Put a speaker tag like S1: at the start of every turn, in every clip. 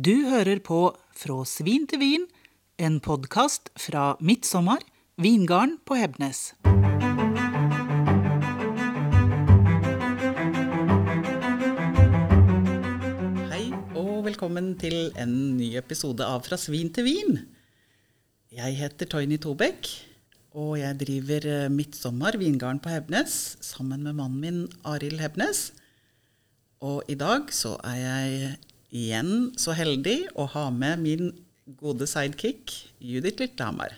S1: Du hører på Fra svin til vin, en podkast fra Midtsommer, vingarden på Hebnes. Hei og velkommen til en ny episode av Fra svin til vin. Jeg heter Toyny Tobekk, og jeg driver eh, Midtsommer, vingarden på Hebnes, sammen med mannen min Arild Hebnes. Og i dag så er jeg igjen så heldig å ha med min gode sidekick Judith Litthammer.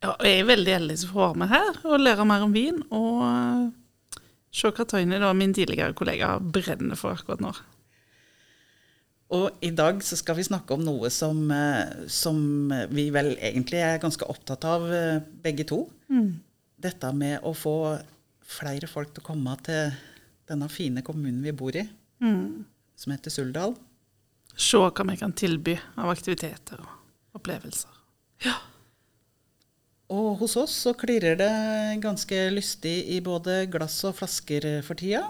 S2: Ja, jeg er veldig heldig som får være med her og lære mer om vin. Og eh, se hva Tøyne, min tidligere kollega, brenner for akkurat nå.
S1: Og i dag så skal vi snakke om noe som, eh, som vi vel egentlig er ganske opptatt av eh, begge to. Dette med å få flere folk til å komme til denne fine kommunen vi bor i, som heter Suldal.
S2: Se hva vi kan tilby av aktiviteter og opplevelser. Ja.
S1: Og hos oss så klirrer det ganske lystig i både glass og flasker for tida.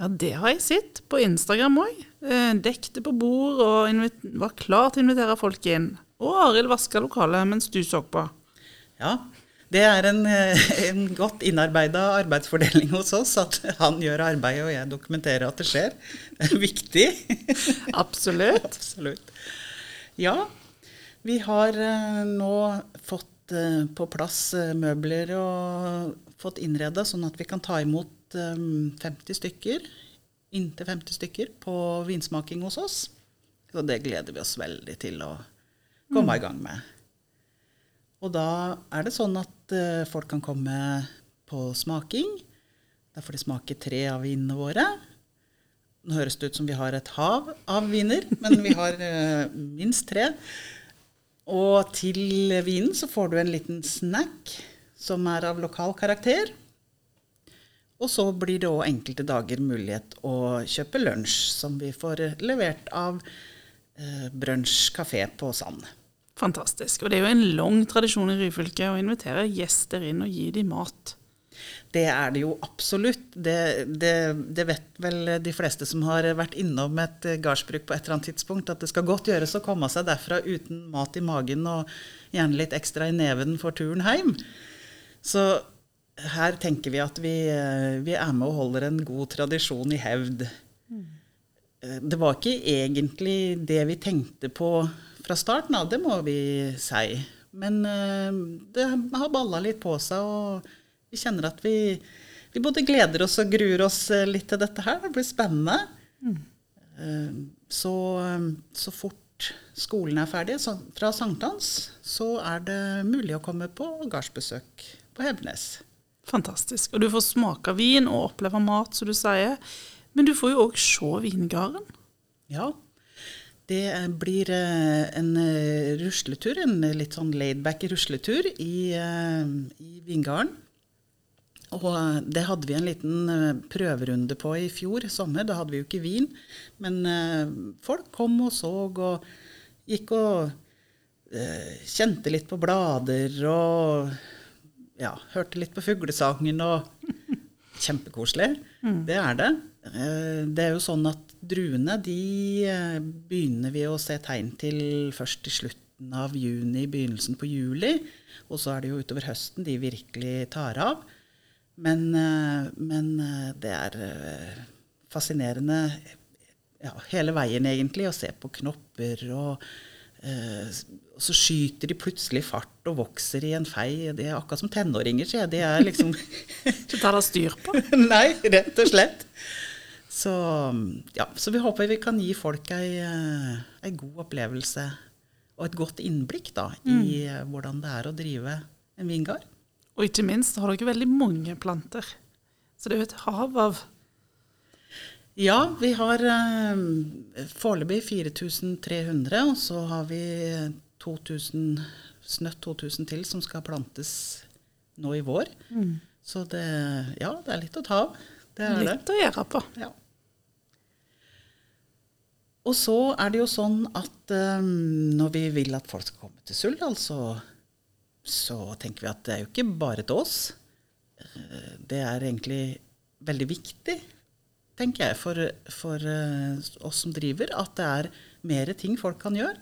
S2: Ja, det har jeg sett på Instagram òg. Eh, dekte på bord og var klar til å invitere folk inn. Og Arild vaska lokalet mens du så på.
S1: Ja, det er en, eh, en godt innarbeida arbeidsfordeling hos oss. At han gjør arbeidet, og jeg dokumenterer at det skjer. Det er viktig.
S2: Absolutt.
S1: Absolutt. Ja, vi har eh, nå fått eh, på plass møbler og fått innreda sånn at vi kan ta imot eh, 50 stykker, inntil 50 stykker, på vinsmaking hos oss. Så det gleder vi oss veldig til å komme i gang med. Og da er det sånn at eh, folk kan komme på smaking. Da får de smake tre av vinene våre. Nå høres det ut som vi har et hav av viner, men vi har eh, minst tre. Og til vinen så får du en liten snack som er av lokal karakter. Og så blir det òg enkelte dager mulighet å kjøpe lunsj, som vi får levert av eh, Brunsj på Sand.
S2: Fantastisk. Og det er jo en lang tradisjon i Ryfylke å invitere gjester inn og gi dem mat.
S1: Det er det jo absolutt. Det, det, det vet vel de fleste som har vært innom et gardsbruk på et eller annet tidspunkt, at det skal godt gjøres å komme seg derfra uten mat i magen og gjerne litt ekstra i neven for turen hjem. Så her tenker vi at vi, eh, vi er med og holder en god tradisjon i hevd. Eh, Det var ikke egentlig det vi tenkte på fra starten av, det må vi si. Men eh, det har balla litt på seg, og vi kjenner at vi, vi både gleder oss og gruer oss eh, litt til dette her. Det blir spennende. Eh, Så, så fort skolen er ferdig, så fra sankthans, så er det mulig å komme på gardsbesøk på Hebnes.
S2: Fantastisk. Og du får smake vin og oppleve mat, som du sier. Men du får jo òg se vingarden.
S1: Ja. Det blir eh, en eh, rusletur, en litt sånn laidback rusletur i, eh, i vingarden. Og det hadde vi en liten prøverunde på i fjor sommer. Da hadde vi jo ikke vin. Men folk kom og så og gikk og kjente litt på blader og ja, hørte litt på fuglesangen og Kjempekoselig. Det er det. Eh, Det er jo sånn at druene de eh, begynner vi å se tegn til først i slutten av juni, begynnelsen på juli. Og så er det jo utover høsten de virkelig tar av. Men, eh, men det er fascinerende ja, hele veien, egentlig, å se på knopper og og så skyter de plutselig fart og vokser i en fei. Det er akkurat som tenåringer, sier jeg. De er liksom
S2: Du tar deg styr på.
S1: Nei, rett og slett. Så, ja, så vi håper vi kan gi folk ei, eh, ei god opplevelse og et godt innblikk da, i eh, hvordan det er å drive en vingard.
S2: Og ikke minst har dere veldig mange planter. Så det er jo et hav av
S1: Ja, vi har eh, foreløpig 4300, og så har vi 2000, snøtt 2000 til som skal plantes nå i vår. Så det, ja, det er litt å ta av. Det er det.
S2: litt å gjøre på.
S1: Ja. Og så er det jo sånn at um, når vi vil at folk skal komme til Suldal, så, så tenker vi at det er jo ikke bare til oss. Eh, det er egentlig veldig viktig, tenker jeg, for, for uh, oss som driver, at det er mer ting folk kan gjøre.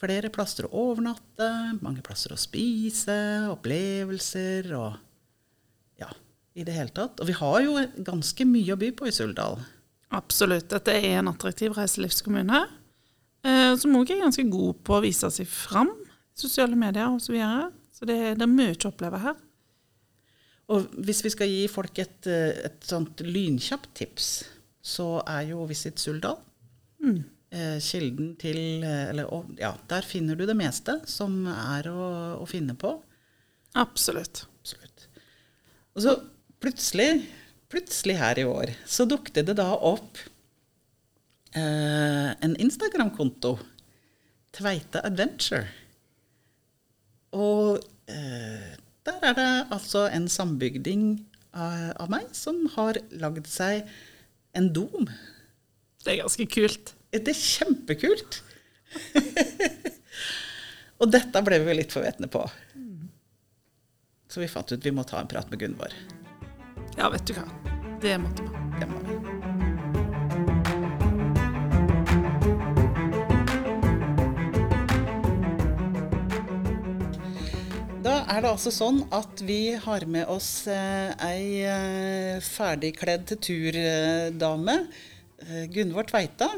S1: Flere plasser å overnatte, mange plasser å spise, opplevelser og ja, i det hele tatt. Og vi har jo ganske mye å by på i Suldal.
S2: Absolutt. Dette er en attraktiv reiselivskommune eh, som òg er ganske god på å vise seg fram sosiale medier osv. Så, videre. så det, det er mye å oppleve her.
S1: Og hvis vi skal gi folk et, et sånt lynkjapt tips, så er jo Visit Suldal. Mm. Eh, kilden til Eller ja, der finner du det meste som er å, å finne på.
S2: Absolutt.
S1: Absolutt. Og så plutselig, plutselig her i år, så dukket det da opp eh, en Instagram-konto. Tveite Adventure. Og eh, der er det altså en sambygding av, av meg som har lagd seg en dom.
S2: Det er ganske kult.
S1: Det er kjempekult. og dette ble vi litt forvetne på. Så vi fant ut vi må ta en prat med Gunvor.
S2: Ja, vet du hva. Det måtte man.
S1: Det må. Da er det altså sånn at vi har med oss eh, ei eh, ferdigkledd turdame, tur-dame, eh, Gunvor Tveita,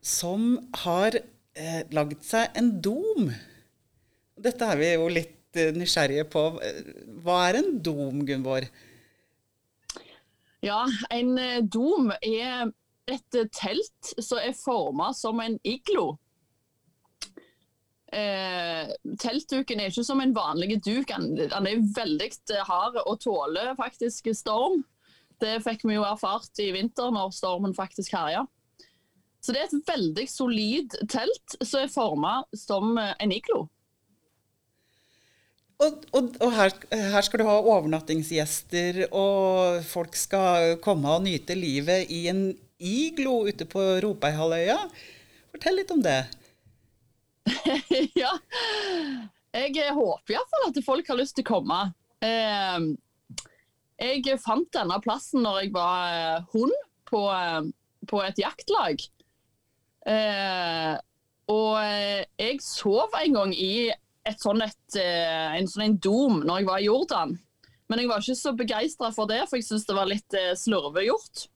S1: som har eh, lagd seg en dom. Dette er vi jo litt eh, nysgjerrige på. Hva er en dom, Gunvor?
S3: Ja, en eh, dom er et telt som er forma som en iglo. Eh, teltduken er ikke som en vanlig duk. Han er veldig hard og tåler faktisk storm. Det fikk vi jo erfart i vinter når stormen faktisk herja. Så det er et veldig solid telt som er forma som en iglo.
S1: Og, og, og her, her, skal du ha overnattingsgjester, og folk skal komme og nyte livet i en iglo ute på Ropeihalvøya. Fortell litt om det.
S3: ja. Jeg håper iallfall at folk har lyst til å komme. Eh, jeg fant denne plassen når jeg var eh, hund på, eh, på et jaktlag. Og jeg sov en gang i et sånn et, en sånn dom når jeg var i Jordan. Men jeg var ikke så begeistra for det, for jeg syntes det var litt slurvegjort.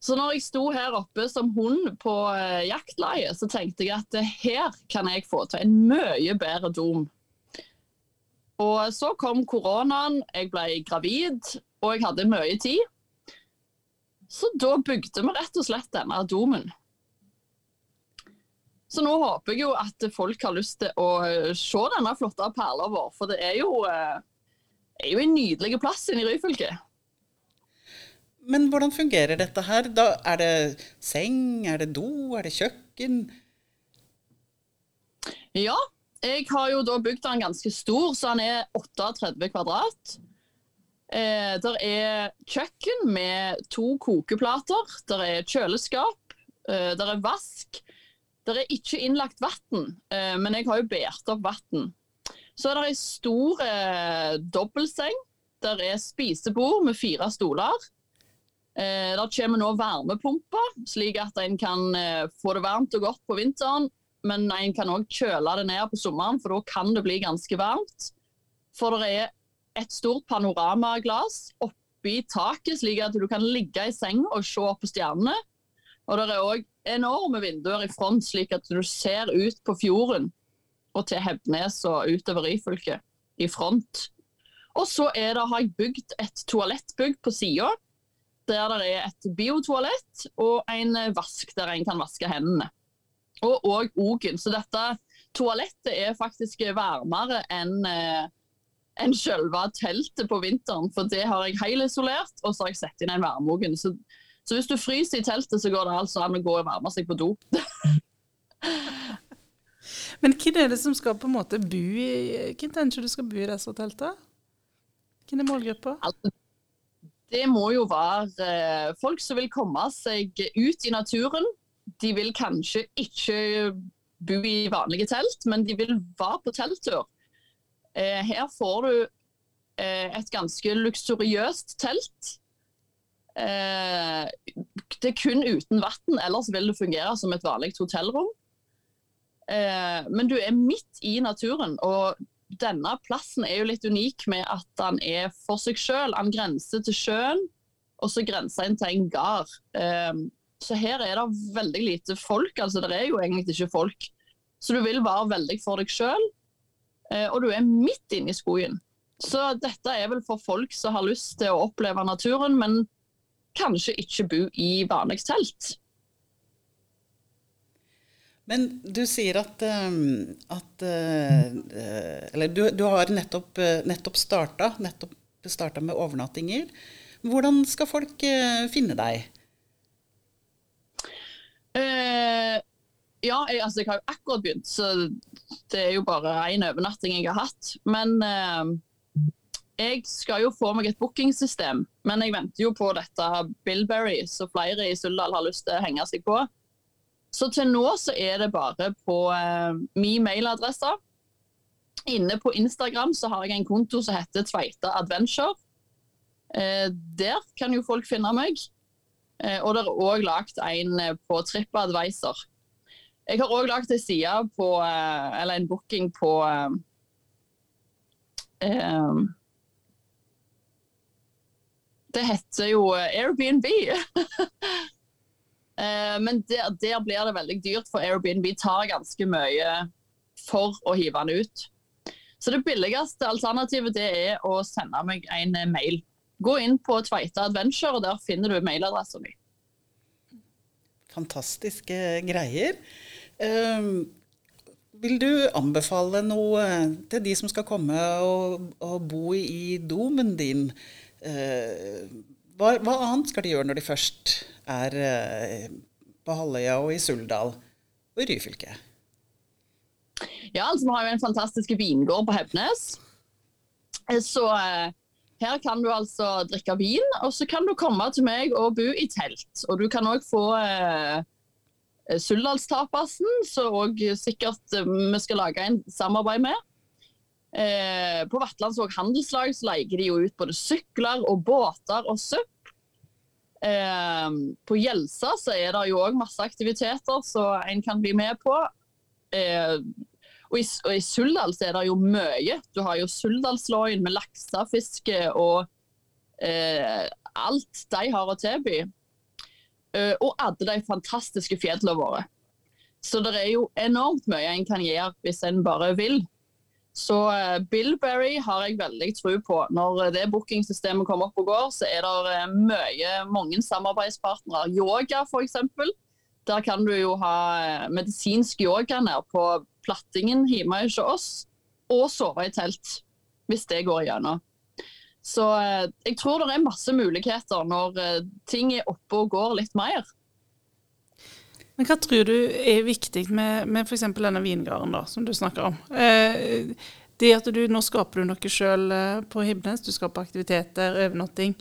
S3: Så når jeg sto her oppe som hund på uh, jaktleie, så tenkte jeg at her kan jeg få til en mye bedre dom. Og så kom koronaen, jeg ble gravid, og jeg hadde mye tid. Så da bygde vi rett og slett denne domen. Så nå håper jeg jo at folk har lyst til å eh, se denne flotte perla vår, for det er jo, er jo en nydelig plass inne i Ryfylke.
S1: Men hvordan fungerer dette her? Da er det seng, er det do, er det kjøkken?
S3: Ja, jeg har jo da bygd den ganske stor, så den er 38 kvadrat. Eh, der er kjøkken med to kokeplater. Der er kjøleskap. Eh, der er vask. Der er ikke innlagt vann, eh, men jeg har jo båret opp vann. Så er det ei stor eh, dobbeltseng. Der er spisebord med fire stoler. Eh, det kommer nå varmepumper, slik at en kan eh, få det varmt og godt på vinteren. Men en kan òg kjøle det ned på sommeren, for da kan det bli ganske varmt. For det er et stort panoramaglass oppi taket, slik at du kan ligge i seng og se på stjernene. Og det er òg enorme vinduer i front, slik at du ser ut på fjorden og til Hebnes og utover Ryfylke i front. Og så det, har jeg bygd et toalettbygg på sida der det er et biotoalett og en vask der en kan vaske hendene. Og òg Ogen. Så dette toalettet er faktisk varmere enn eh, enn selve teltet på vinteren. For det har jeg helisolert, og så har jeg satt inn en varmeogen. Så, så, hvis du fryser i teltet, så går det altså an å gå og varme seg på do.
S2: Men hvem er det som skal på en måte bo i Hvem tenker du skal bo i disse teltene? Hvem er målgruppa?
S3: Altså, det må jo være eh, folk som vil komme seg ut i naturen. De vil kanskje ikke bo i vanlige telt, men de vil være på telttur. Eh, her får du eh, et ganske luksuriøst telt. Eh, det er kun uten vann, ellers vil det fungere som et vanlig hotellrom. Eh, men du er midt i naturen, og denne plassen er jo litt unik med at den er for seg sjøl. Den grenser til sjøen, og så grenser den til en gard. Eh, så her er det veldig lite folk. altså Det er jo egentlig ikke folk. Så du vil være veldig for deg sjøl, og du er midt inne i skogen. Så dette er vel for folk som har lyst til å oppleve naturen, men kanskje ikke bo i vanlig telt.
S1: Men du sier at, um, at uh, Eller du, du har nettopp, uh, nettopp starta, nettopp starta med overnattinger. Hvordan skal folk uh, finne deg?
S3: Uh, ja, jeg, altså, jeg, har jo akkurat begynt, så det er jo bare én overnatting jeg har hatt. Men uh, jeg skal jo få meg et bookingsystem. Men jeg venter jo på dette Billberry, så flere i Suldal har lyst til å henge seg på. Så til nå så er det bare på uh, min mailadresse. Inne på Instagram så har jeg en konto som heter Tveita Adventure. Uh, der kan jo folk finne meg. Uh, og det er òg lagd en på TripAdvisor. Jeg har òg lagd en side på Eller en booking på Det heter jo Airbnb. Eh, men der, der, blir det veldig dyrt, for Airbnb tar ganske mye for å hive den ut. Så det billigste alternativet det er å sende meg en mail. Gå inn på Tveita Adventure, og der finner du mailadressen mi.
S1: Fantastiske greier. Uh, vil du anbefale noe til de som skal komme og, og bo i domen din? Uh, hva, hva, annet skal de gjøre når de først er eh, på Halvøya og i Suldal og i Ryfylke?
S3: Ja, altså vi har jo en fantastisk vingård på Hebnes. Eh, så eh, her kan du altså drikke vin, og så kan du komme til meg og bo i telt. Og du kan òg få eh, Suldalstapasen, som òg sikkert vi skal lage en samarbeid med. Eh, på Vatlandsvåg handelslag så leier de jo ut både sykler og båter og SUP. Eh, på Gjelsa så er det jo òg masse aktiviteter som en kan bli med på. Eh, og, i, og i Suldal så er det jo mye. Du har jo Suldalslågen med laksefiske og eh, alt de har å tilby. Eh, og alle de fantastiske fjellene våre. Så det er jo enormt mye en kan gjøre hvis en bare vil. Så uh, Billberry har jeg veldig tro på. Når det bookingsystemet kommer opp og går, så er det uh, mye, mange samarbeidspartnere. Yoga f.eks. Der kan du jo ha medisinsk yoga nede på plattingen hjemme hos oss, og sove i telt. Hvis det går igjennom. Så jeg tror det er masse muligheter når ting er oppe og går litt mer.
S2: Men hva tror du er viktig med, med f.eks. denne vingarden da, som du snakker om? Eh, det at du nå skaper du noe sjøl eh, på Hibnes, du skaper aktiviteter, overnatting.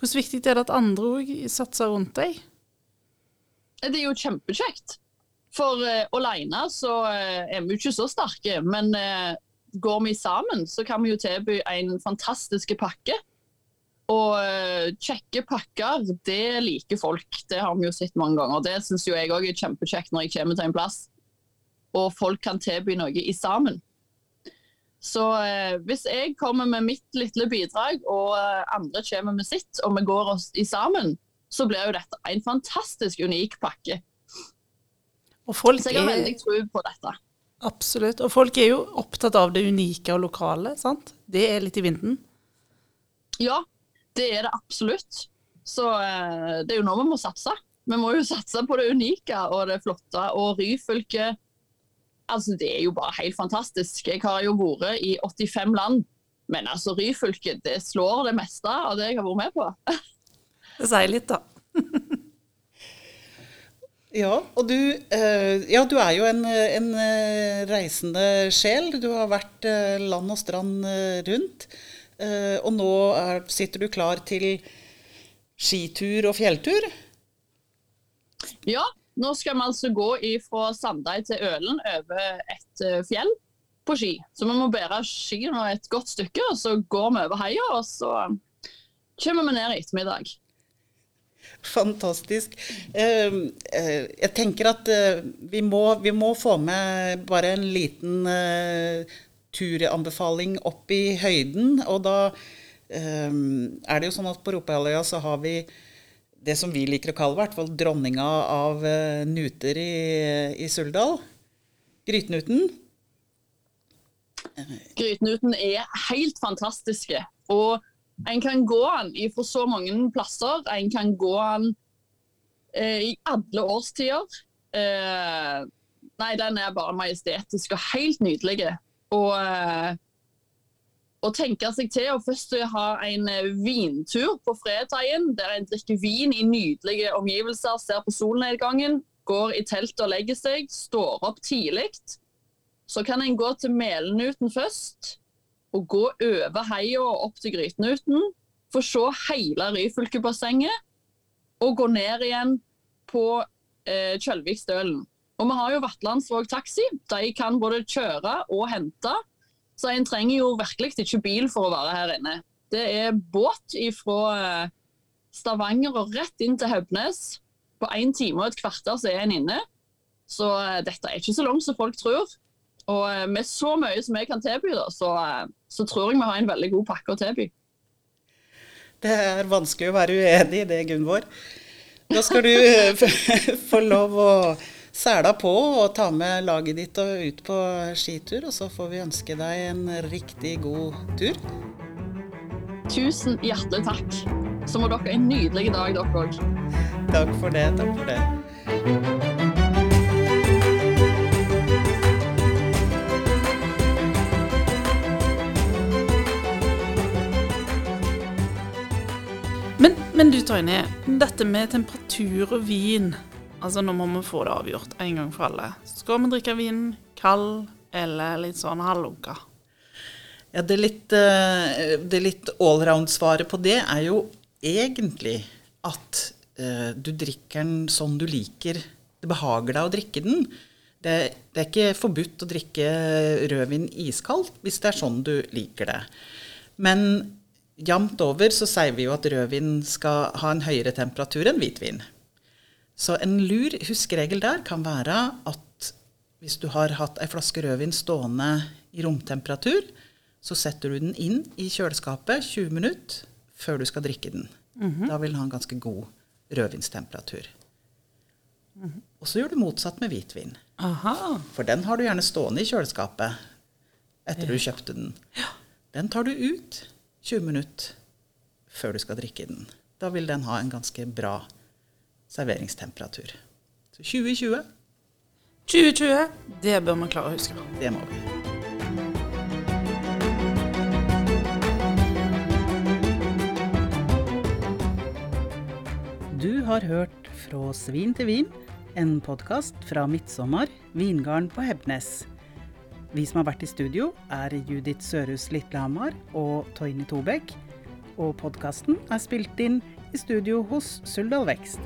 S2: Hvor viktig er det at andre òg satser rundt deg?
S3: Det er jo kjempekjekt. For uh, alene så uh, er vi jo ikke så sterke. Men uh, går vi sammen, så kan vi jo tilby en fantastisk pakke og kjekke pakker, det liker folk. Det har vi jo sett mange ganger. Det syns jo jeg òg er kjempekjekt når jeg kommer til en plass og folk kan tilby noe i sammen. Så eh, hvis jeg kommer med mitt lille bidrag, og uh, andre kommer med sitt, og vi går oss i sammen, så blir jo dette en fantastisk unik pakke. så jeg har veldig tro på dette.
S2: Absolutt. Og folk er jo opptatt av det unike og lokale, sant? Det er litt i vinden?
S3: Ja, det er det absolutt. Så eh, det er jo nå vi må satse. Vi må jo satse på det unike og det flotte. Og Ryfylke altså Det er jo bare helt fantastisk. Jeg har jo vært i 85 land. Men altså Ryfylke det slår det meste av det jeg har vært med på.
S2: det sier litt, da.
S1: ja, og du, eh, ja, du er jo en, en, eh, reisende sjel. Du har vært land og strand rundt. Uh, og nå er, sitter du klar til skitur og fjelltur?
S3: Ja, nå skal vi altså gå fra Sandeid til Ølen over et uh, fjell på ski. Så vi må bære skiene et godt stykke, og så går vi over heia, og så kommer vi ned i ettermiddag.
S1: Fantastisk. Eh, eh, jeg tenker at eh, vi må, vi må få med bare en liten turanbefaling opp i høyden. Og da er det jo sånn at på Ropøyhalvøya så har vi det som vi liker å kalle hvert fall dronninga av nuter i, i Suldal. Grytnuten.
S3: Grytnuten er helt fantastiske. Og en kan gå den fra så mange plasser. En kan gå den eh, i alle årstider. Eh, nei, den er bare majestetisk og helt nydelig. Og eh, å tenke seg til å først ha en eh, vintur på fredagen, der en drikker vin i nydelige omgivelser, ser på solnedgangen, går i teltet og legger seg, står opp tidlig. Så kan en gå til Melenuten først og gå over heia og opp til Grytenuten, få se hele Ryfylkebassenget, og gå ned igjen på eh, Kjølvikstølen. Og vi har jo Vatlandsvåg taxi. De kan både kjøre og hente. Så en trenger jo virkelig ikke bil for å være her inne. Det er båt fra eh, Stavanger og rett inn til Høbnes. På én time og et kvarter så er en inne. Så eh, dette er ikke så langt som folk tror. Og eh, med så mye som jeg kan tilby, da, så, så, tror jeg vi har en veldig god pakke å tilby.
S1: Det er vanskelig å være uenig i det, Gunvor. Da skal du få lov å sæla på og ta med laget ditt og ut på skitur. Og så får vi ønske deg en riktig god tur.
S3: Tusen hjertelig takk. Så må dere ha en nydelig dag, dere òg.
S1: Takk for det. Takk for det.
S2: Men du Tøyne, dette med temperatur og vin. Altså Nå må vi få det avgjort en gang for alle. Skal vi drikke vin kald eller litt sånn halvlunka?
S1: Ja, det litt, eh, det litt allround-svaret på det er jo egentlig at uh, du drikker den sånn du liker. Det behager deg å drikke den. Det, det, er ikke forbudt å drikke rødvin iskaldt hvis det er sånn du liker det. Men Jamt over så sier vi jo at rødvin skal ha en høyere temperatur enn hvitvin. Så en lur huskeregel der kan være at hvis du har hatt ei flaske rødvin stående i romtemperatur, så setter du den inn i kjøleskapet 20 minutter før du skal drikke den. Mm -hmm. Da vil den ha en ganske god rødvinstemperatur. Mm -hmm. Og så gjør du motsatt med hvitvin.
S2: Aha.
S1: For den har du gjerne stående i kjøleskapet etter du kjøpte den. Den tar du ut 20 minutter før du skal drikke den. Da vil den ha en ganske bra serveringstemperatur. Så 2020.
S2: 2020, det bør man klare å huske.
S1: Det må vi. Du har hørt Fra svin til vin, en podkast fra Midtsommer, vingarden på Hebnes. Vi som har vært i studio, er Judith Sørhus Litlehammer og Toini Tobekk. Og podkasten er spilt inn i studio hos Suldal Vekst.